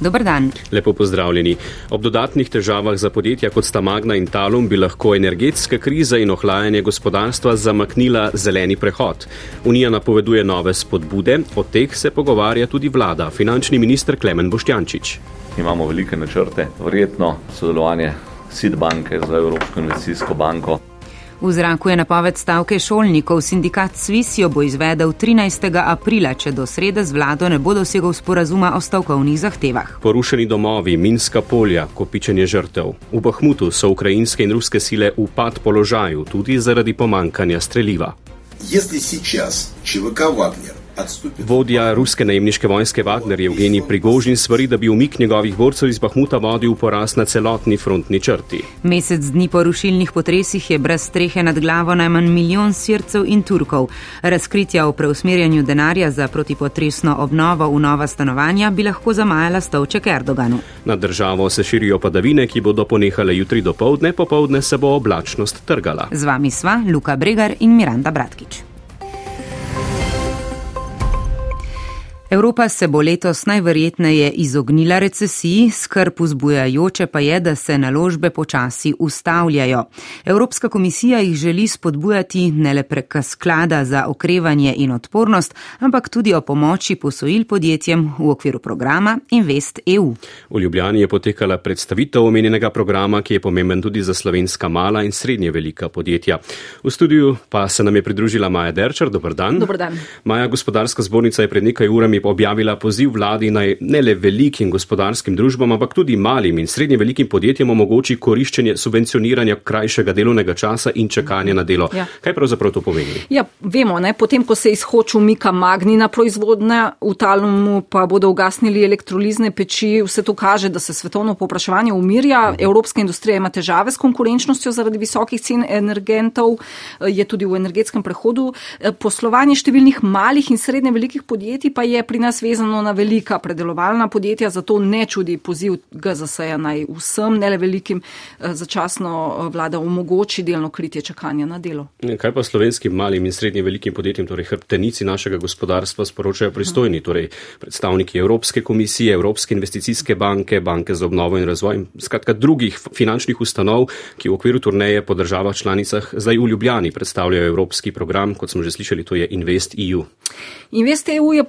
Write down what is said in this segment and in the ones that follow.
Dobar dan. Lepo pozdravljeni. Ob dodatnih težavah za podjetja kot sta Magna in Talum bi lahko energetska kriza in ohlajanje gospodarstva zamaknila zeleni prehod. Unija napoveduje nove spodbude, o teh se pogovarja tudi vlada, finančni minister Klemen Boštjančič. Imamo velike načrte, verjetno sodelovanje SID banke z Evropsko investicijsko banko. V zraku je napoved stavke šolnikov. Sindikat Svis jo bo izvedel 13. aprila, če do srede z vlado ne bo dosegel sporazuma o stavkovnih zahtevah. Porušeni domovi, minska polja, kopičenje žrtev. V Bahmutu so ukrajinske in ruske sile v pad položaju, tudi zaradi pomankanja streljiva. Если сейчас ЧВК «Вагнер» отступит... Vodja ruske najemniške vojske Wagner Evgenij Prigožin svari, da bi umik njegovih borcev iz Bahmuta vodil v poraz na celotni frontni črti. Mesec dni po rušilnih potresih je brez strehe nad glavo najmanj milijon sircev in Turkov. Razkritja o preusmerjanju denarja za protipotresno obnovo v nova stanovanja bi lahko zamajala stavček Erdoganu. Nad državo se širijo padavine, ki bodo ponehale jutri do povdne, popovdne se bo oblačnost trgala. Z vami sva Luka Bregar in Miranda Bratkič. Evropa se bo letos najverjetneje izognila recesiji, skrb vzbujajoče pa je, da se naložbe počasi ustavljajo. Evropska komisija jih želi spodbujati ne le prek sklada za okrevanje in odpornost, ampak tudi o pomoči posojil podjetjem v okviru programa Invest EU. V Ljubljani je potekala predstavitev omenjenega programa, ki je pomemben tudi za slovenska mala in srednje velika podjetja. V studiu pa se nam je pridružila Maja Derčar. Dobar dan. Dobar dan. Maja, gospodarska zbornica je pred nekaj urami objavila poziv vladi naj ne le velikim gospodarskim družbam, ampak tudi malim in srednje velikim podjetjem omogoči koriščenje subvencioniranja krajšega delovnega časa in čakanja na delo. Ja. Kaj pravzaprav to pomeni? Ja, vemo, ne, potem, ko se izhoč umika magnina proizvodnja, v Talumu pa bodo ugasnili elektrolizne peči, vse to kaže, da se svetovno popraševanje umirja. Evropska industrija ima težave s konkurenčnostjo zaradi visokih cen energentov, je tudi v energetskem prehodu. Poslovanje številnih malih in srednje velikih podjetij pa je pri nas vezano na velika predelovalna podjetja, zato ne čudi poziv GZS-ja naj vsem, ne le velikim, eh, začasno eh, vlada omogoči delno kritje čakanja na delo. Kaj pa slovenskim malim in srednje velikim podjetjem, torej hrbtenici našega gospodarstva, sporočajo pristojni, torej predstavniki Evropske komisije, Evropske investicijske banke, banke za obnovo in razvoj in skratka drugih finančnih ustanov, ki v okviru turneje po državah članicah zdaj v Ljubljani predstavljajo evropski program, kot smo že slišali, to je Invest EU. Invest EU je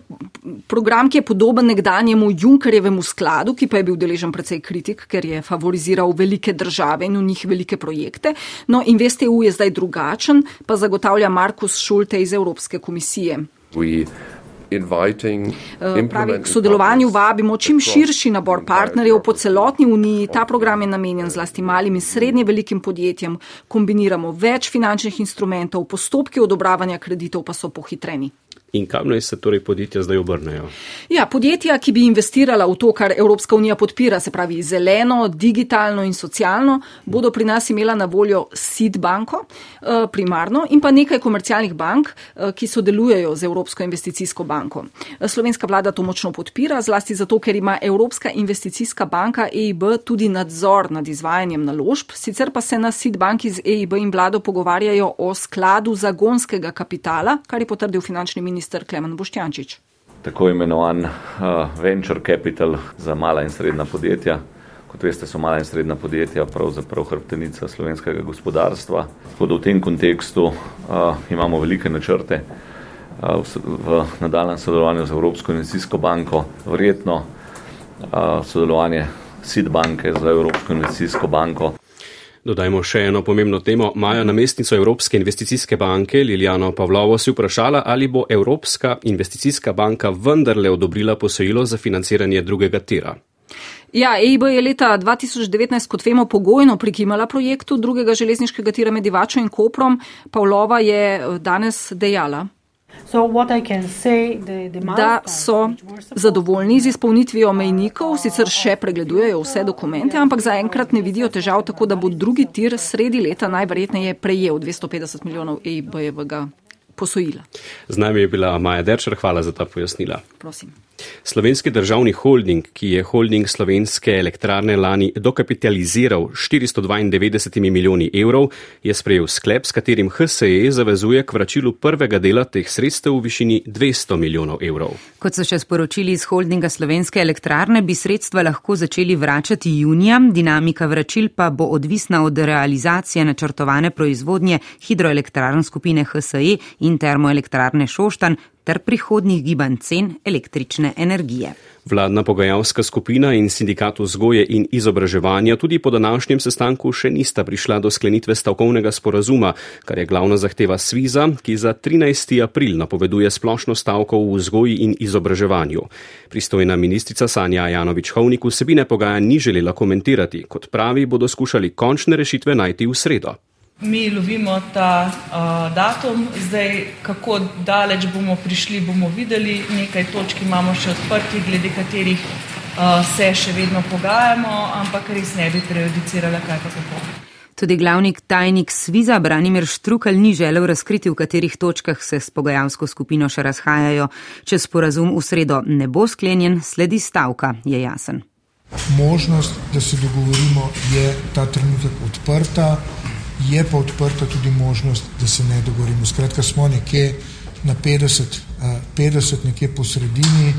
program, ki je podoben nekdanjemu Junkerjevemu skladu, ki pa je bil deležen precej kritik, ker je favoriziral velike države in v njih velike projekte. No, Invest EU je zdaj drugačen, pa zagotavlja Markus Schulte iz Evropske komisije. We Eh, Pravi, k sodelovanju vabimo čim širši nabor partnerjev po celotni uniji. Ta program je namenjen zlasti malim in srednje velikim podjetjem. Kombiniramo več finančnih instrumentov, postopki odobravanja kreditov pa so pohitreni. In kam naj se torej podjetja zdaj obrnejo? Ja, podjetja, ki bi investirala v to, kar Evropska unija podpira, se pravi zeleno, digitalno in socialno, bodo pri nas imela na voljo SID banko eh, primarno in pa nekaj komercialnih bank, eh, ki sodelujejo z Evropsko investicijsko banko. Eh, Slovenska vlada to močno podpira, zlasti zato, ker ima Evropska investicijska banka EIB tudi nadzor nad izvajanjem naložb, sicer pa se na SID banki z EIB in vlado pogovarjajo o skladu zagonskega kapitala, kar je potrdil finančni minister Klemen Boštjančič. Tako imenovan uh, venture capital za mala in srednja podjetja. Kot veste, so mala in srednja podjetja pravzaprav hrbtenica slovenskega gospodarstva. Tako da v tem kontekstu uh, imamo velike načrte uh, v, v nadaljem sodelovanju z Evropsko investicijsko banko, verjetno uh, sodelovanje SID banke z Evropsko investicijsko banko. Dodajmo še eno pomembno temo. Maja namestnico Evropske investicijske banke Liljano Pavlovo si vprašala, ali bo Evropska investicijska banka vendarle odobrila posojilo za financiranje drugega tira. Ja, EIB je leta 2019, kot vemo, pogojno prikimala projektu drugega železniškega tira med Divačo in Koprom. Pavlova je eh, danes dejala. Da so zadovoljni z izpolnitvijo mejnikov, sicer še pregledujejo vse dokumente, ampak zaenkrat ne vidijo težav, tako da bo drugi tir sredi leta najverjetneje prejel 250 milijonov EIB-jevega posojila. Z nami je bila Maja Derčer, hvala za ta pojasnila. Prosim. Slovenski državni holding, ki je holding slovenske elektrarne lani dokapitaliziral 492 milijoni evrov, je sprejel sklep, s katerim HSE zavezuje k vračilu prvega dela teh sredstev v višini 200 milijonov evrov. Kot so še sporočili iz holdinga slovenske elektrarne, bi sredstva lahko začeli vračati junija, dinamika vračil pa bo odvisna od realizacije načrtovane proizvodnje hidroelektrarn skupine HSE in termoelektrarne Šoštan, ter prihodnih gibanj cen električne energije. Vladna pogajalska skupina in sindikat vzgoje in izobraževanja tudi po današnjem sestanku še nista prišla do sklenitve stavkovnega sporazuma, kar je glavna zahteva Sviza, ki za 13. april napoveduje splošno stavko v vzgoji in izobraževanju. Pristojna ministrica Sanja Janovič Hovnik vsebine pogajanj ni želela komentirati, kot pravi, bodo skušali končne rešitve najti v sredo. Mi lovimo ta uh, datum, zdaj kako daleč bomo prišli, bomo videli. Nekaj točk imamo še odprtih, glede katerih uh, se še vedno pogajamo, ampak res ne bi prejudicirala, kaj pa kako. Tudi glavni tajnik Sviza Branimir Štrukelj ni želel razkriti, v katerih točkah se s pogajalsko skupino še razhajajo. Če sporazum v sredo ne bo sklenjen, sledi stavka, je jasen. Možnost, da se dogovorimo, je ta trenutek odprta je pa odprta tudi možnost, da se ne dogovorimo. Skratka, smo nekje na 50, 50 eh, nekje po sredini.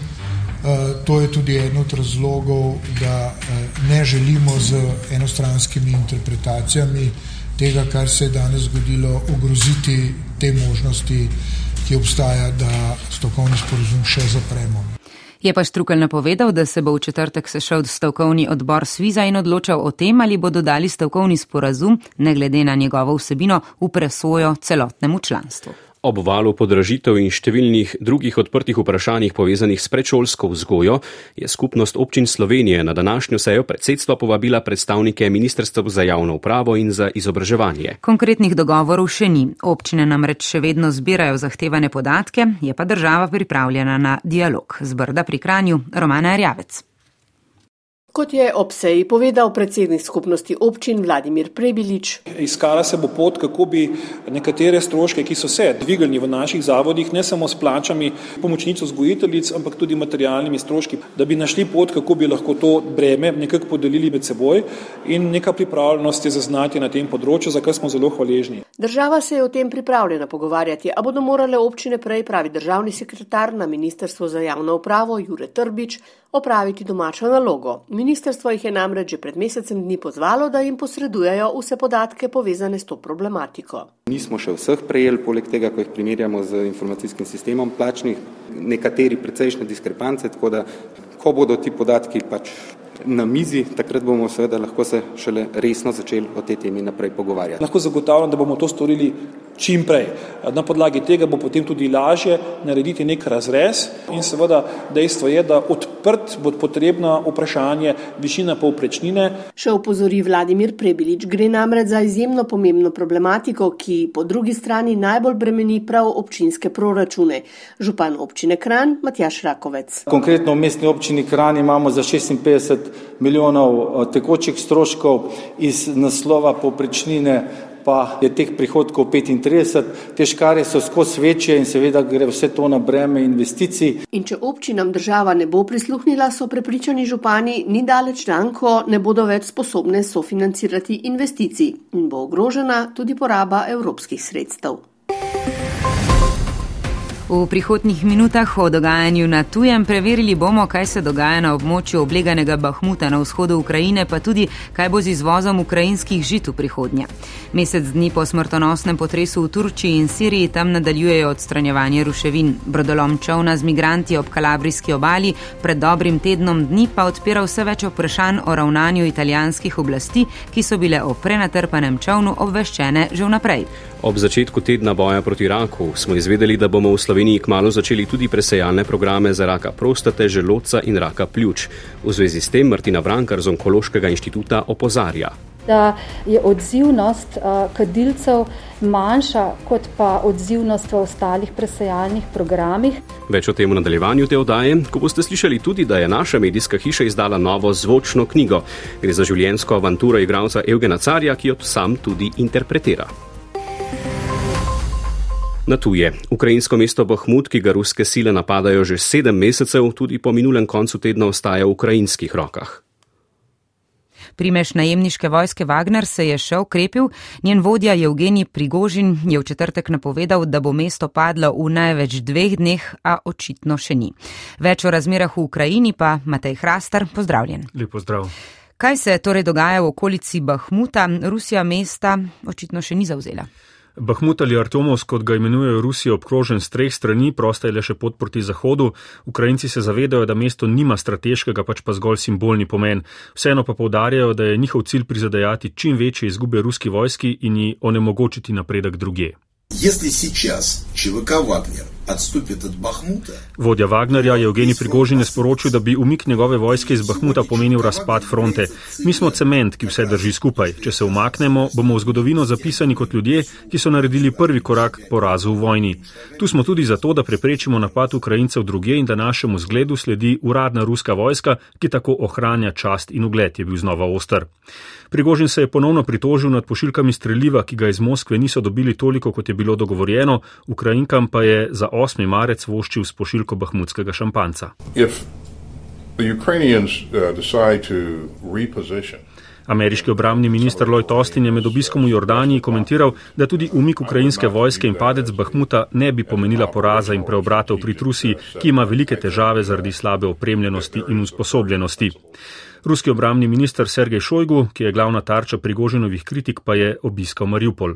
Eh, to je tudi eden od razlogov, da eh, ne želimo z enostranskimi interpretacijami tega, kar se je danes zgodilo, ogroziti te možnosti, ki obstaja, da stokovni sporozum še zapremo. Je pa Štrukelj napovedal, da se bo v četrtek sešel stavkovni odbor Sviza in odločal o tem, ali bodo dali stavkovni sporazum, ne glede na njegovo vsebino, v presojo celotnemu članstvu. Ob valu podražitev in številnih drugih odprtih vprašanjih povezanih s predšolsko vzgojo je skupnost občin Slovenije na današnjo sejo predsedstva povabila predstavnike Ministrstva za javno upravo in za izobraževanje. Konkretnih dogovorov še ni. Občine namreč še vedno zbirajo zahtevane podatke, je pa država pripravljena na dialog. Zbrda pri Kranju, Romana Rjavec. Kot je ob seji povedal predsednik skupnosti občin Vladimir Prebilič. Iskala se bo pot, kako bi nekatere stroške, ki so se dvigali v naših zavodih, ne samo s plačami pomočnic vzgojiteljic, ampak tudi materialnimi stroški, da bi našli pot, kako bi lahko to breme nekako podelili med seboj in neka pripravljenost je zaznati na tem področju, za kar smo zelo hvaležni. Država se je o tem pripravljena pogovarjati, a bodo morale občine prej, pravi državni sekretar na Ministrstvo za javno upravo Jure Trbič, opraviti domačo nalogo. Ministrstvo jih je namreč že pred mesecem dni pozvalo, da jim posredujejo vse podatke povezane s to problematiko. Nismo še vseh prejeli, poleg tega, ko jih primerjamo z informacijskim sistemom plačnih, nekateri precejšnje diskrepance, tako da ko bodo ti podatki pač na mizi, takrat bomo seveda lahko se šele resno začeli o tej temi naprej pogovarjati. Lahko zagotavljam, da bomo to storili čim prej. Na podlagi tega bo potem tudi lažje narediti nek razrez in seveda dejstvo je, da odprt bo potrebno vprašanje višina povprečnine. Še upozori Vladimir Prebilič, gre namreč za izjemno pomembno problematiko, ki po drugi strani najbolj bremeni prav občinske proračune. Župan občine Kran, Matjaš Rakovec. Konkretno v mestni občini Kran imamo za 56 milijonov eh, tekočih stroškov iz naslova povprečnine pa je teh prihodkov 35, te škare so skozi večje in seveda gre vse to na breme investicij. In če občinam država ne bo prisluhnila, so prepričani župani, ni daleč dan, ko ne bodo več sposobne sofinancirati investicij in bo ogrožena tudi poraba evropskih sredstev. V prihodnjih minutah o dogajanju na tujem preverili bomo, kaj se dogaja na območju obleganega Bahmuta na vzhodu Ukrajine, pa tudi, kaj bo z izvozom ukrajinskih žit v prihodnje. Mesec dni po smrtonosnem potresu v Turčiji in Siriji tam nadaljujejo odstranjevanje ruševin. Brodolom čovna z migranti ob kalabrijski obali pred dobrim tednom dni pa odpira vse več vprašanj o ravnanju italijanskih oblasti, ki so bile o prenatrpanem čovnu obveščene že vnaprej. Ob začetku tedna boja proti raku smo izvedeli, da bomo v Sloveniji kmalo začeli tudi presejalne programe za raka prostate, želodca in raka pljuč. V zvezi s tem Martina Brankar z Onkološkega inštituta opozarja. Da je odzivnost kadilcev manjša kot pa odzivnost v ostalih presejalnih programih. Več o tem v nadaljevanju te oddaje, ko boste slišali tudi, da je naša medijska hiša izdala novo zvočno knjigo. Gre za življenjsko avanturo igralca Evgena Carja, ki jo sam tudi interpretira. Na tuje. Ukrajinsko mesto Bahmut, ki ga ruske sile napadajo že sedem mesecev, tudi po minulem koncu tedna ostaja v ukrajinskih rokah. Primeš najemniške vojske Wagner se je še okrepil, njen vodja Evgenij Prigožin je v četrtek napovedal, da bo mesto padlo v največ dveh dneh, a očitno še ni. Več o razmerah v Ukrajini pa Matej Hrastar, pozdravljen. Lepo zdrav. Kaj se torej dogaja v okolici Bahmuta? Rusija mesta očitno še ni zauzela. Bahmut ali Artomovsk, kot ga imenujejo Rusijo, obkrožen s treh strani, prosta je le še pot proti zahodu. Ukrajinci se zavedajo, da mesto nima strateškega, pač pa zgolj simbolni pomen. Vseeno pa povdarjajo, da je njihov cilj prizadajati čim večje izgube ruski vojski in ji onemogočiti napredek druge. Если сейчас ЧВК «Вагнер» отступит от Бахмута... Vodja Wagnerja Evgenij Prigožin je sporočil, da bi umik njegove vojske iz Bahmuta pomenil razpad fronte. Mi smo cement, ki vse drži skupaj. Če se umaknemo, bomo v zgodovino zapisani kot ljudje, ki so naredili prvi korak k porazu v vojni. Tu smo tudi zato, da preprečimo napad Ukrajincev druge in da našemu zgledu sledi uradna ruska vojska, ki tako ohranja čast in ugled, je bil znova ostar. Prigožin se je ponovno pritožil nad pošiljkami streljiva, ki ga iz Moskve niso dobili toliko, kot je bilo dogovorjeno, Ukrajinkam pa je za 8. marec voščil s pošiljko bahmutskega šampanca. Ameriški obramni minister Lloyd Austin je med obiskom v Jordaniji komentiral, da tudi umik ukrajinske vojske in padec Bahmuta ne bi pomenila poraza in preobratov pri Rusiji, ki ima velike težave zaradi slabe opremljenosti in usposobljenosti. Ruski obramni minister Sergej Šojgu, ki je glavna tarča prigoženovih kritik, pa je obiskal Mariupol.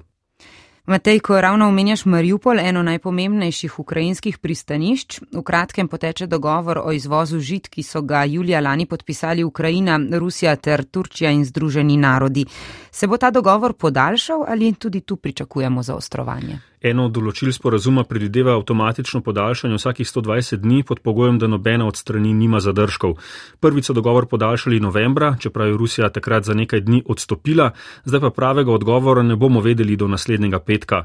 Matej, ko ravno omenjaš Mariupol, eno najpomembnejših ukrajinskih pristanišč, v kratkem poteče dogovor o izvozu žit, ki so ga julija lani podpisali Ukrajina, Rusija ter Turčija in Združeni narodi. Se bo ta dogovor podaljšal ali tudi tu pričakujemo zaostrovanje? Eno od določil sporazuma predvideva avtomatično podaljšanje vsakih 120 dni pod pogojem, da nobena od strani nima zadržkov. Prvič so dogovor podaljšali novembra, čeprav je Rusija takrat za nekaj dni odstopila, zdaj pa pravega odgovora ne bomo vedeli do naslednjega petka.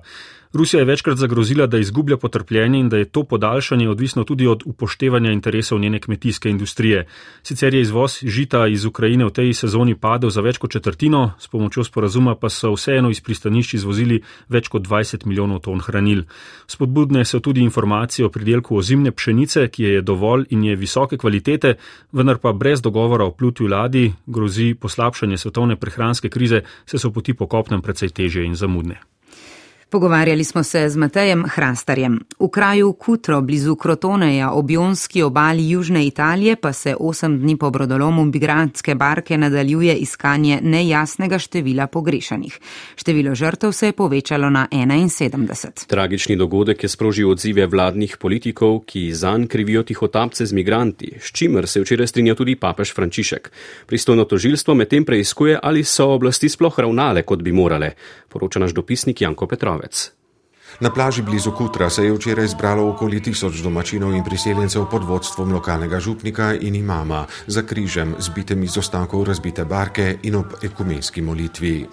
Rusija je večkrat zagrozila, da izgublja potrpljenje in da je to podaljšanje odvisno tudi od upoštevanja interesov njene kmetijske industrije. Sicer je izvoz žita iz Ukrajine v tej sezoni padel za več kot četrtino, s pomočjo sporazuma pa so vseeno iz pristanišč izvozili več kot 20 milijonov ton hranil. Spodbudne so tudi informacije o pridelku ozimne pšenice, ki je dovolj in je visoke kvalitete, vendar pa brez dogovora o plutju ladi grozi poslabšanje svetovne prehranske krize, se so poti po kopnem precej teže in zamudne. Pogovarjali smo se z Matejem Hrastarjem. V kraju Kutro, blizu Krotoneja, ob Jonski obali Južne Italije, pa se osem dni po brodolomu migrantske barke nadaljuje iskanje nejasnega števila pogrešanih. Število žrtev se je povečalo na 71. Tragični dogodek je sprožil odzive vladnih politikov, ki zanj krivijo tihotapce z migranti, s čimer se je včeraj strinjal tudi papež Frančišek. Pristojno tožilstvo medtem preiskuje, ali so oblasti sploh ravnale, kot bi morale, poroča naš dopisnik Janko Petrov. Moritz. Na plaži blizu Kutra se je včeraj zbralo okoli tisoč domačinov in priseljencev pod vodstvom lokalnega župnika in imama za križem zbitem iz ostankov razbite barke in ob ekumenski molitvi.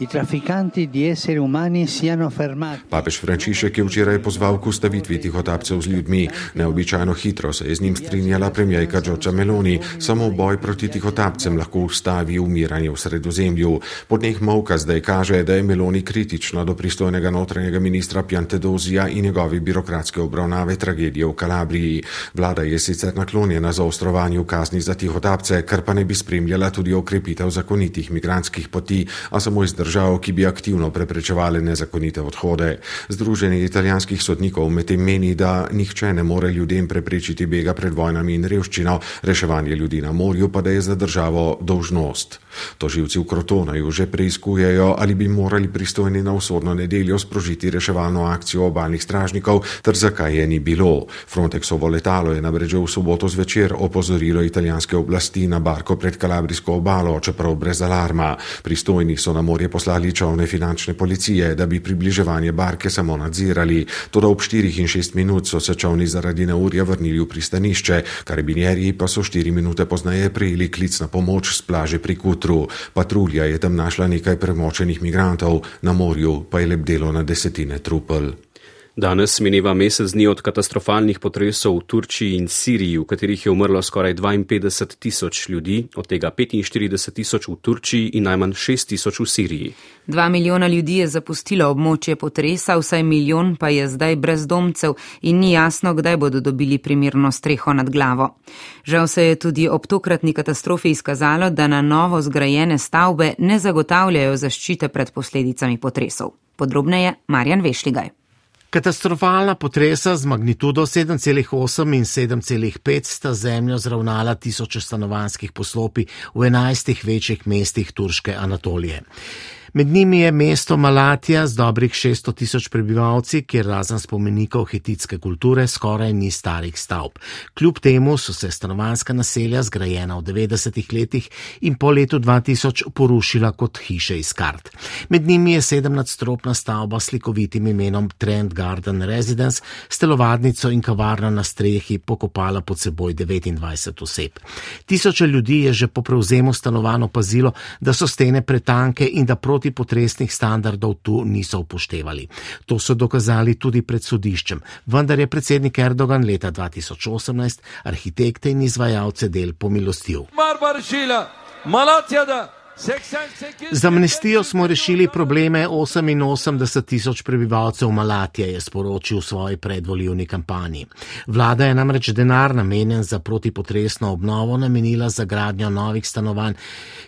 Papež Frančišek je včeraj pozval k ustavitvi tihotapcev z ljudmi. Neobičajno hitro se je z njim strinjala premijajka Đorđa Meloni. Samo boj proti tihotapcem lahko ustavi umiranje v sredozemlju. Pod njih molka zdaj kaže, da je Meloni kritična do pristojnega notranjega ministra Pjantedo Teodozija in njegovi birokratske obravnave tragedije v Kalabriji. Vlada je sicer naklonjena za ostrovanju kazni za tihotapce, kar pa ne bi spremljala tudi okrepitev zakonitih migranskih poti, a samo iz držav, ki bi aktivno preprečevali nezakonite odhode. Združenje italijanskih sodnikov medtem meni, da nihče ne more ljudem preprečiti bega pred vojnami in revščino, reševanje ljudi na morju pa da je za državo dolžnost. Toživci v Krotonaju že preizkujejo, ali bi morali pristojni na vzhodno nedeljo sprožiti reševalno akcijo obalnih stražnikov, ter zakaj je ni bilo. Frontexovo letalo je namreč v soboto zvečer opozorilo italijanske oblasti na barko pred Kalabrijsko obalo, čeprav brez alarma. Pristojni so na morje poslali čovne finančne policije, da bi približevanje barke samo nadzirali. Toda ob 4 in 6 minut so se čovni zaradi neurja vrnili v pristanišče, karabinjerji pa so 4 minute pozneje prijeli klic na pomoč z plaže pri Kutru. Patrulja je tam našla nekaj premočenih migrantov, na morju pa je lebdelo na desetine trupel. Danes mineva mesec dni od katastrofalnih potresov v Turčiji in Siriji, v katerih je umrlo skoraj 52 tisoč ljudi, od tega 45 tisoč v Turčiji in najmanj 6 tisoč v Siriji. Dva milijona ljudi je zapustilo območje potresa, vsaj milijon pa je zdaj brezdomcev in ni jasno, kdaj bodo dobili primirno streho nad glavo. Žal se je tudi ob tokratni katastrofi izkazalo, da na novo zgrajene stavbe ne zagotavljajo zaščite pred posledicami potresov. Podrobneje Marjan Vešligaj. Katastrofalna potresa z magnitudo 7,8 in 7,5 sta zemljo zravnala tisoče stanovanskih poslopi v enajstih večjih mestih turške Anatolije. Med njimi je mesto Malatija z dobrih 600 tisoč prebivalci, kjer razen spomenikov hititske kulture skoraj ni starih stavb. Kljub temu so se stanovanska naselja zgrajena v 90-ih letih in po letu 2000 porušila kot hiše iz kart. Med njimi je sedemnadstropna stavba s slikovitim imenom Trend Garden Residence, s telovadnico in kavarno na strehi pokopala pod seboj 29 oseb. Tisoče ljudi je že po prevzemu stanovanj opazilo, da so stene pretanke in da proti protipotresnih standardov tu niso upoštevali. To so dokazali tudi pred sodiščem, vendar je predsednik Erdogan leta 2018 arhitekte in izvajalce del pomilostil. Z amnestijo smo rešili probleme 88 tisoč prebivalcev Malatije, je sporočil v svoji predvoljivni kampanji. Vlada je namreč denar namenjen za protipotresno obnovo namenila za gradnjo novih stanovanj,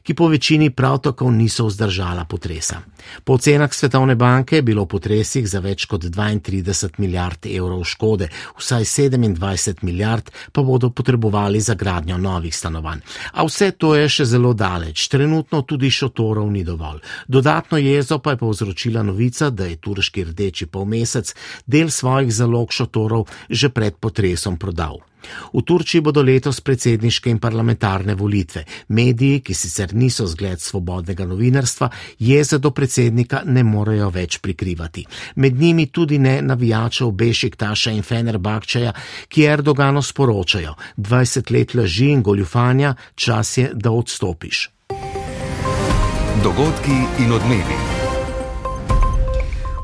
ki po večini prav tako niso vzdržala potresa. Po ocenah Svetovne banke je bilo v potresih za več kot 32 milijard evrov škode, vsaj 27 milijard pa bodo potrebovali za gradnjo novih stanovanj. A vse to je še zelo daleč. Trenutno Verjetno tudi šotorov ni dovolj. Dodatno jezo pa je povzročila novica, da je turški rdeči polmesec del svojih zalog šotorov že pred potresom prodal. V Turčiji bodo letos predsedniške in parlamentarne volitve. Mediji, ki sicer niso zgled svobodnega novinarstva, jeze do predsednika ne morejo več prikrivati. Med njimi tudi ne navijačev Bešiktaša in Fenerbakčeja, ki Erdogano sporočajo: 20 let laži in goljufanja, čas je, da odstopiš dogodki in odmevi.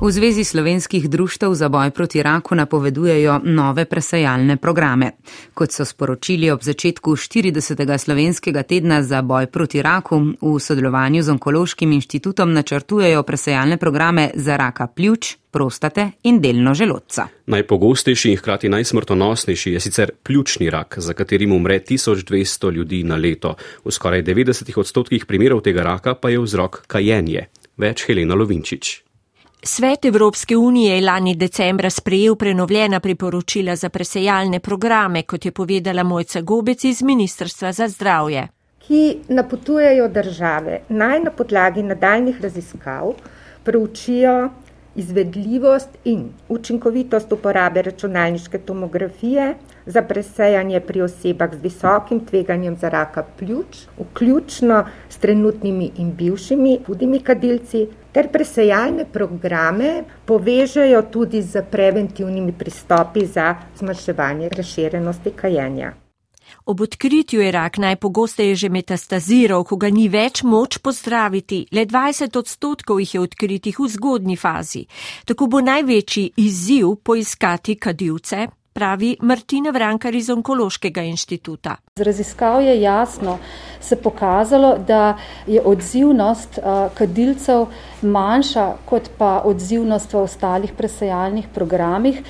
V Zvezi slovenskih društev za boj proti raku napovedujejo nove presajalne programe. Kot so sporočili ob začetku 40. slovenskega tedna za boj proti raku, v sodelovanju z Onkološkim inštitutom načrtujejo presajalne programe za raka pljuč, prostate in delno želodca. Najpogostejši in hkrati najsmrtonosnejši je sicer pljučni rak, za katerim umre 1200 ljudi na leto. V skoraj 90 odstotkih primerov tega raka pa je vzrok kajenje. Več Helena Lovinčič. Svet Evropske unije je lani decembra sprejel prenovljena priporočila za presejalne programe, kot je povedala Mojca Gobec iz Ministrstva za zdravje. Ki napotujejo države naj na podlagi nadaljnih raziskav preučijo izvedljivost in učinkovitost uporabe računalniške tomografije za presejanje pri osebah z visokim tveganjem za raka pljuč, vključno s trenutnimi in bivšimi hudimi kadilci, ter presejalne programe povežejo tudi z preventivnimi pristopi za zmanjševanje razširjenosti kajenja. Ob odkritju je rak najpogosteje že metastaziral, ko ga ni več moč pozdraviti. Le 20 odstotkov jih je odkritih v zgodni fazi. Tako bo največji izziv poiskati kadilce, pravi Martina Vrankar iz Onkološkega inštituta. Z raziskav je jasno se pokazalo, da je odzivnost kadilcev manjša kot pa odzivnost v ostalih presajalnih programih.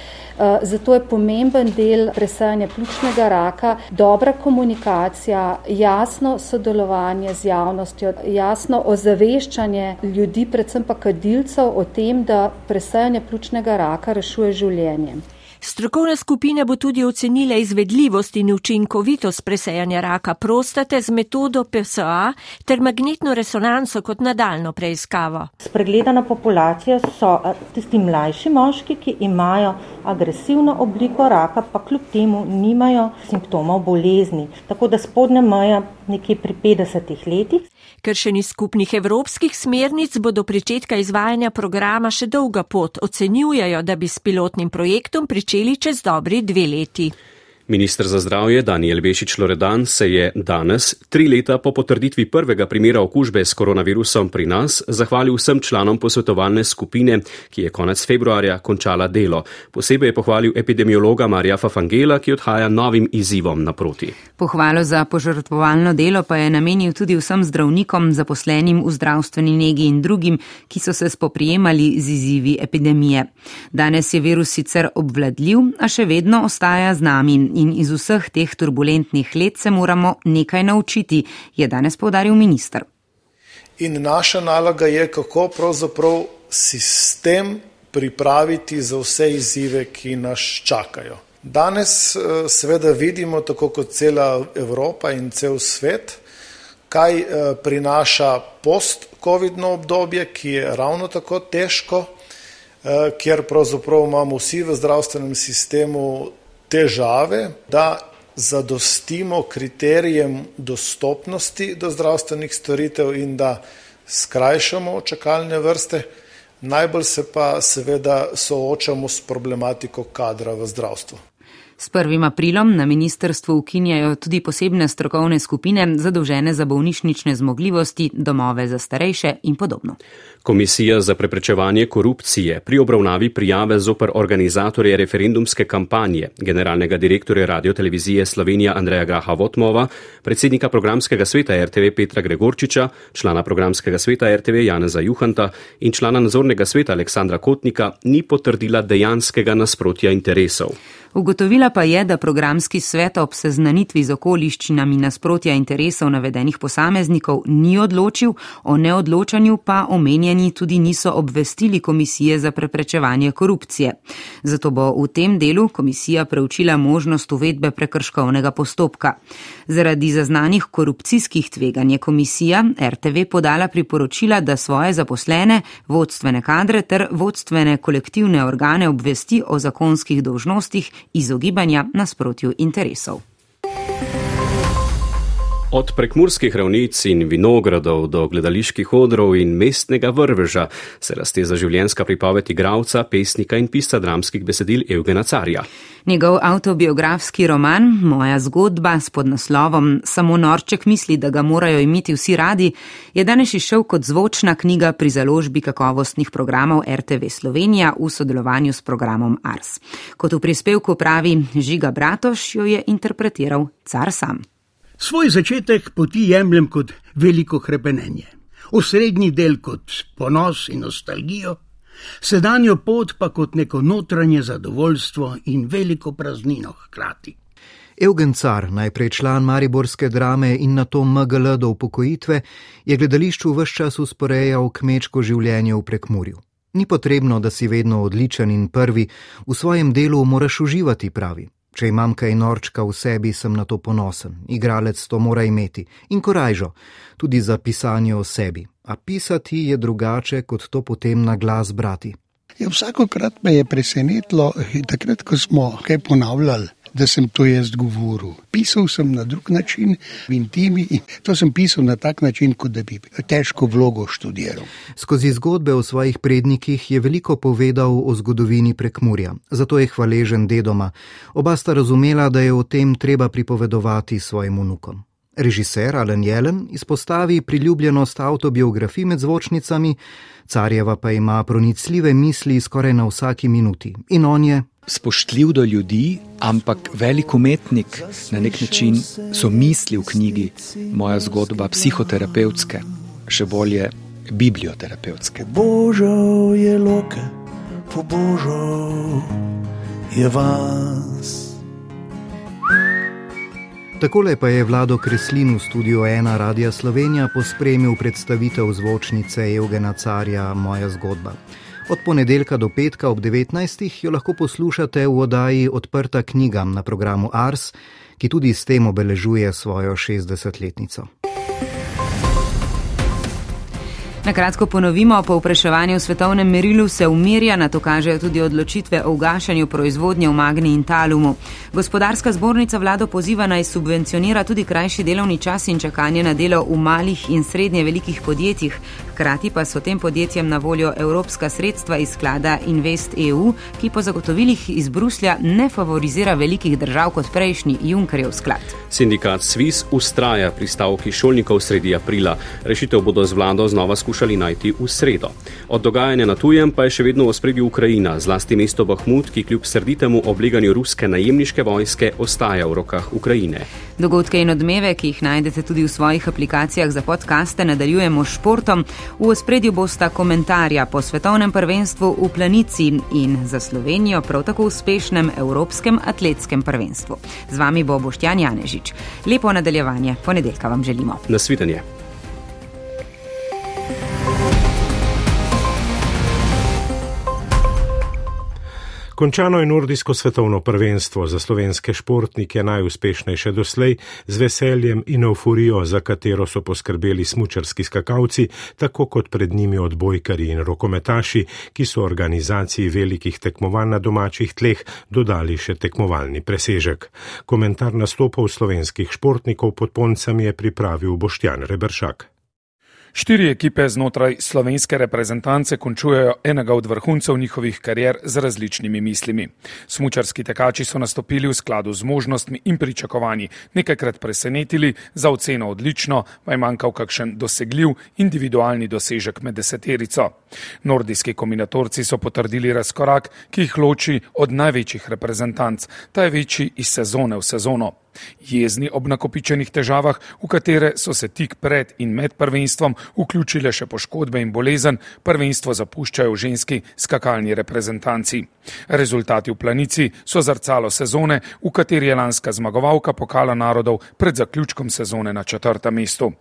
Zato je pomemben del presajanja pljučnega raka dobra komunikacija, jasno sodelovanje z javnostjo, jasno ozaveščanje ljudi, predvsem pa kadilcev o tem, da presajanje pljučnega raka rešuje življenje. Strokovna skupina bo tudi ocenila izvedljivost in učinkovitost presejanja raka prostate z metodo PSA ter magnetno resonanco kot nadaljno preiskavo. Spregledana populacija so tisti mlajši moški, ki imajo agresivno obliko raka, pa kljub temu nimajo simptomov bolezni. Tako da spodnja meja nekje pri 50 letih. Ker še ni skupnih evropskih smernic, bo do pričetka izvajanja programa še dolga pot. Ocenjujejo, da bi s pilotnim projektom pričeli čez dobri dve leti. Ministr za zdravje Daniel Bešič Loredan se je danes, tri leta po potrditvi prvega primera okužbe s koronavirusom pri nas, zahvalil vsem članom posvetovalne skupine, ki je konec februarja končala delo. Posebej je pohvalil epidemiologa Marija Fafangela, ki odhaja novim izzivom naproti. Pohvalo za požrtvovalno delo pa je namenil tudi vsem zdravnikom, zaposlenim v zdravstveni negi in drugim, ki so se spoprijemali z izzivi epidemije. Danes je virus sicer obvladljiv, a še vedno ostaja z nami in iz vseh teh turbulentnih let se moramo nekaj naučiti, je danes povdaril minister. In naša naloga je, kako pravzaprav sistem pripraviti za vse izzive, ki nas čakajo. Danes eh, seveda vidimo, tako kot cela Evropa in cel svet, kaj eh, prinaša post-covidno obdobje, ki je ravno tako težko, eh, kjer pravzaprav imamo vsi v zdravstvenem sistemu težave, da zadostimo kriterijem dostopnosti do zdravstvenih storitev in da skrajšamo čakalne vrste. Najbolj se pa seveda soočamo s problematiko kadra v zdravstvu. S 1. aprilom na ministrstvu ukinjajo tudi posebne strokovne skupine zadolžene za bolnišnične zmogljivosti, domove za starejše in podobno. Komisija za preprečevanje korupcije pri obravnavi prijave zoper organizatorje referendumske kampanje, generalnega direktorja radiotelevizije Slovenija Andreja Graha Votmova, predsednika programskega sveta RTV Petra Gregorčiča, člana programskega sveta RTV Janeza Juhanta in člana nadzornega sveta Aleksandra Kotnika, ni potrdila dejanskega nasprotja interesov. Ugotovila pa je, da programski svet ob seznanitvi z okoliščinami nasprotja interesov navedenih posameznikov ni odločil, o neodločanju pa omenjeni tudi niso obvestili Komisije za preprečevanje korupcije. Zato bo v tem delu komisija preučila možnost uvedbe prekrškovnega postopka. Zaradi zaznanih korupcijskih tveganj je komisija RTV podala priporočila, da svoje zaposlene, vodstvene kadre ter vodstvene kolektivne organe obvesti o zakonskih dožnostih izogibanja nasprotju interesov. Od prekmurskih ravnic in vinogradov do gledaliških odrov in mestnega vrveža se razteza življenjska pripoved igravca, pesnika in pisa dramskih besedil Evgena Carja. Njegov autobiografski roman Moja zgodba s podnaslovom Samo norček misli, da ga morajo imeti vsi radi, je danes išel kot zvočna knjiga pri založbi kakovostnih programov RTV Slovenija v sodelovanju s programom Ars. Kot v prispevku pravi Žiga Bratoš, jo je interpretiral car sam. Svoj začetek poti jemljem kot veliko hrepenenje, osrednji del kot ponos in nostalgijo, sedanjo pot pa kot neko notranje zadovoljstvo in veliko praznino hkrati. Eugen Car, najprej član Mariborske drame in na to MGL do upokojitve, je gledališču vse čas usporejal kmečko življenje v prekmurju. Ni potrebno, da si vedno odličen in prvi, v svojem delu moraš uživati, pravi. Če imam kaj norčka v sebi, sem na to ponosen. Igralec to mora imeti in korajžo, tudi za pisanje o sebi. A pisati je drugače, kot to potem na glas brati. Ja, vsakokrat me je presenetilo, takrat, ko smo kaj ponavljali da sem to jaz govoril. Pisal sem na drug način, v intimi in to sem pisal na tak način, kot da bi težko vlogo študiral. Skozi zgodbe o svojih prednikih je veliko povedal o zgodovini prekmurja, zato je hvaležen dedoma. Oba sta razumela, da je o tem treba pripovedovati svojim unukom. Režiser Alan Jelen izpostavi priljubljenost autobiografij med zvočnicami, carjeva pa ima pronicljive misli skoraj na vsaki minuti in on je spoštljiv do ljudi, ampak velik umetnik na nek način so misli v knjigi, moja zgodba psihoterapevtske, še bolje biblioterapevtske. Božo je loke, po božo je vas. Takole pa je vlado Kreslin v studiu 1 Radia Slovenija pospremil predstavitev zvočnice Evgena Carja Moja zgodba. Od ponedeljka do petka ob 19. jo lahko poslušate v oddaji Odprta knjiga na programu Ars, ki tudi s tem obeležuje svojo 60-letnico. Na kratko ponovimo, po vpraševanju v svetovnem merilu se umirja, na to kažejo tudi odločitve o ugašanju proizvodnje v Magni in Talumu. Gospodarska zbornica vlado poziva naj subvencionira tudi krajši delovni čas in čakanje na delo v malih in srednje velikih podjetjih, Hkrati pa so tem podjetjem na voljo evropska sredstva iz sklada Invest EU, ki po zagotovilih iz Bruslja ne favorizira velikih držav kot prejšnji Junckerjev sklad. Sindikat Swiss ustraja pri stavki šolnikov sredi aprila. Rešitev bodo z vlado znova skušali najti v sredo. Od dogajanja na tujem pa je še vedno v spredju Ukrajina, zlasti mesto Bahmut, ki kljub srditemu obliganju ruske najemniške vojske ostaja v rokah Ukrajine. Dogodke in odmeve, ki jih najdete tudi v svojih aplikacijah za podkaste, nadaljujemo s športom. V ospredju bosta komentarja po svetovnem prvenstvu v Planici in za Slovenijo prav tako uspešnem Evropskem atletskem prvenstvu. Z vami bo Boštjan Janežič. Lepo nadaljevanje, ponedeljka vam želimo. Nasvidenje. Končano je nordijsko svetovno prvenstvo za slovenske športnike najuspešnejše doslej, z veseljem in euforijo, za katero so poskrbeli smučarski skakalci, tako kot pred njimi odbojkari in rokometaši, ki so organizaciji velikih tekmovanj na domačih tleh dodali še tekmovalni presežek. Komentar nastopov slovenskih športnikov pod poncami je pripravil Boštjan Rebršak. Štiri ekipe znotraj slovenske reprezentance končujejo enega od vrhuncev njihovih karier z različnimi mislimi. Smučarski tekači so nastopili v skladu z možnostmi in pričakovanji, nekajkrat presenetili, za oceno odlično, pa je manjkal kakšen dosegljiv individualni dosežek med deseterico. Nordijski kombinatorci so potrdili razkorak, ki jih loči od največjih reprezentanc, ta je večji iz sezone v sezono. Jezni ob nakopičenih težavah, v katere so se tik pred in med prvenstvom vključile še poškodbe in bolezen, prvenstvo zapuščajo ženski skakalni reprezentanci. Rezultati v planici so zrcalo sezone, v kateri je lanska zmagovalka pokala narodov pred zaključkom sezone na četrtem mestu.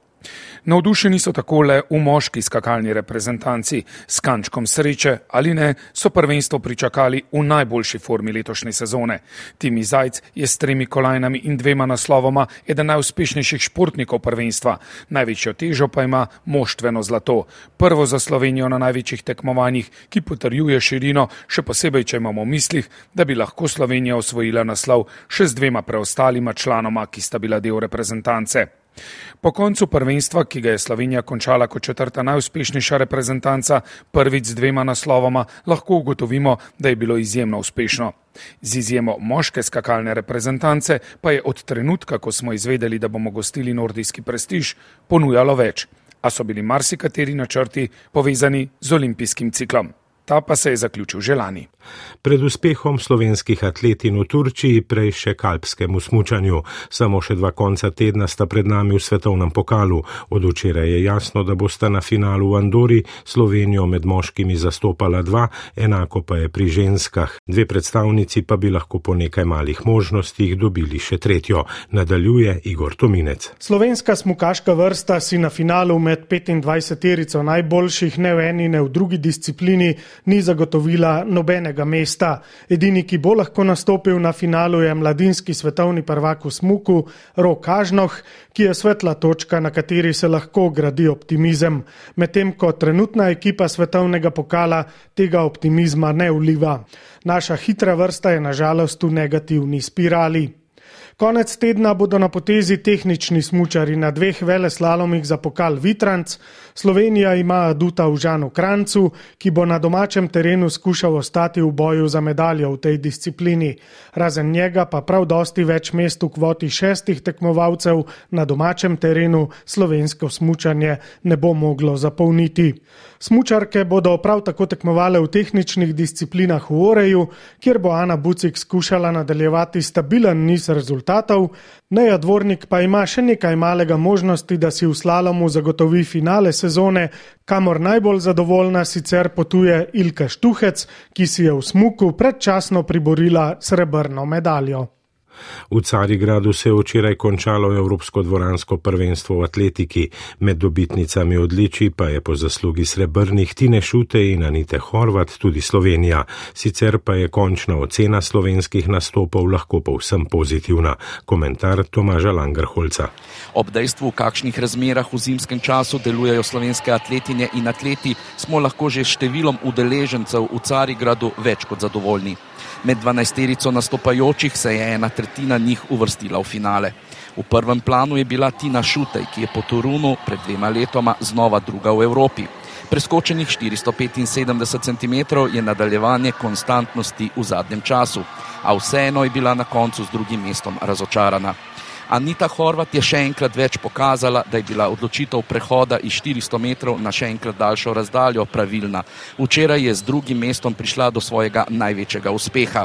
Navdušeni so tako le v moški skakalni reprezentanci, s kančkom sreče ali ne, so prvenstvo pričakali v najboljši formi letošnje sezone. Timi Zajc je s tremi kolajnami in dvema naslovoma eden najuspešnejših športnikov prvenstva, največjo težo pa ima moštveno zlato. Prvo za Slovenijo na največjih tekmovanjih, ki potrjuje širino, še posebej, če imamo v mislih, da bi lahko Slovenija osvojila naslov še z dvema preostalima članoma, ki sta bila del reprezentance. Po koncu prvenstva, ki ga je Slovenija končala kot četrta najuspešnejša reprezentanca, prvič z dvema naslovoma, lahko ugotovimo, da je bilo izjemno uspešno. Z izjemo moške skakalne reprezentance pa je od trenutka, ko smo izvedeli, da bomo gostili nordijski prestiž, ponujalo več, a so bili marsikateri načrti povezani z olimpijskim ciklom ta pa se je zaključil že lani. Pred uspehom slovenskih atletin v Turčiji, prej še kalpskemu smučanju, samo še dva konca tedna sta pred nami v svetovnem pokalu. Od včeraj je jasno, da bosta na finalu v Andori Slovenijo med moškimi zastopala dva, enako pa je pri ženskah. Dve predstavnici pa bi lahko po nekaj malih možnostih dobili še tretjo, nadaljuje Igor Tominec. Slovenska smukaška vrsta si na finalu med 25-terico najboljših ne v eni, ne v drugi disciplini ni zagotovila nobenega mesta. Edini, ki bo lahko nastopil na finalu, je mladinski svetovni prvak v Smuku, Rok Kažnoh, ki je svetla točka, na kateri se lahko gradi optimizem, medtem ko trenutna ekipa svetovnega pokala tega optimizma ne vliva. Naša hitra vrsta je nažalost v negativni spirali. Konec tedna bodo na potezi tehnični smučari na dveh veleslalomih za pokal Vitranc. Slovenija ima aduta v Žanu Krancu, ki bo na domačem terenu skušal ostati v boju za medaljo v tej disciplini. Razen njega pa prav dosti več mest v kvoti šestih tekmovalcev na domačem terenu slovensko smučanje ne bo moglo zapolniti. Smučarke bodo prav tako tekmovale v tehničnih disciplinah v Oreju, kjer bo Ana Bucik skušala nadaljevati stabilen niz rezultatov Neja Dvornik pa ima še nekaj malega možnosti, da si v slalomu zagotovi finale sezone, kamor najbolj zadovoljna sicer potuje Ilka Štuhec, ki si je v smuku predčasno priborila srebrno medaljo. V Carigradu se je včeraj končalo Evropsko dvoransko prvenstvo v atletiki, med dobitnicami odličij pa je po zaslugi srebrnih Tine Šute in Anite Horvat tudi Slovenija. Sicer pa je končna ocena slovenskih nastopov lahko povsem pozitivna. Komentar Tomaža Langerholca. Ob dejstvu, v kakšnih razmerah v zimskem času delujejo slovenske atletinje in atleti, smo lahko že številom udeležencev v Carigradu več kot zadovoljni. Med 12-terico nastopajočih se je ena tretjina njih uvrstila v finale. V prvem planu je bila Tina Šutej, ki je po Torunu pred dvema letoma znova druga v Evropi. Preskočenih 475 cm je nadaljevanje konstantnosti v zadnjem času, a vseeno je bila na koncu z drugim mestom razočarana. Anita Horvat je še enkrat več pokazala, da je bila odločitev prehoda iz 400 metrov na še enkrat daljšo razdaljo pravilna. Včeraj je z drugim mestom prišla do svojega največjega uspeha.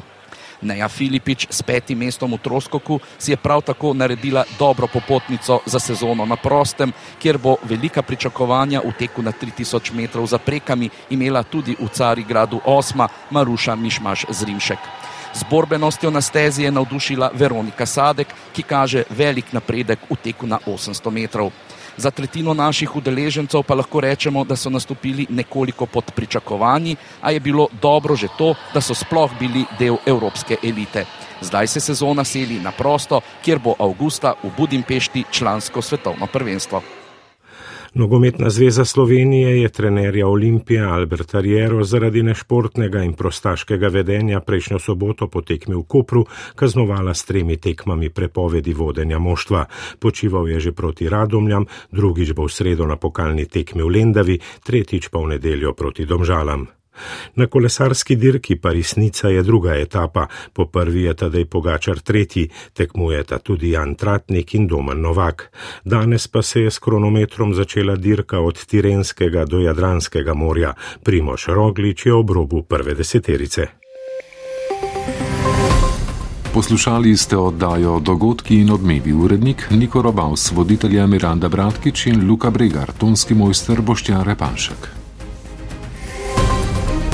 Neja Filipič s petim mestom v Troskoku si je prav tako naredila dobro popotnico za sezono na prostem, kjer bo velika pričakovanja v teku na 3000 metrov za prekami imela tudi v Carigradu osma Maruša Mišmaš Zrimšek. Z borbenostjo na stezi je navdušila Veronika Sadek, ki kaže velik napredek v teku na 800 metrov. Za tretjino naših udeležencev pa lahko rečemo, da so nastopili nekoliko pod pričakovanji, a je bilo dobro že to, da so sploh bili del evropske elite. Zdaj se sezona seli na prosto, kjer bo avgusta v Budimpešti člansko svetovno prvenstvo. Nogometna zveza Slovenije je trenerja Olimpije Alberta Riero zaradi nešportnega in prostaškega vedenja prejšnjo soboto po tekmi v Kopru kaznovala s tremi tekmami prepovedi vodenja moštva. Počival je že proti Radomljam, drugič bo v sredo na pokalni tekmi v Lendavi, tretjič pa v nedeljo proti Domžalam. Na kolesarski dirki pa resnica je druga etapa, po prvi je tadej Pogačar tretji, tekmujeta tudi Jan Tratnik in Doman Novak. Danes pa se je s kronometrom začela dirka od Tirenskega do Jadranskega morja, Primoš Roglič je ob robu prve deseterice. Poslušali ste oddajo Dogodki in odmevi urednik Niko Robaus, voditelja Miranda Bratkič in Luka Bregar, tonski mojster Boštjan Repanšek.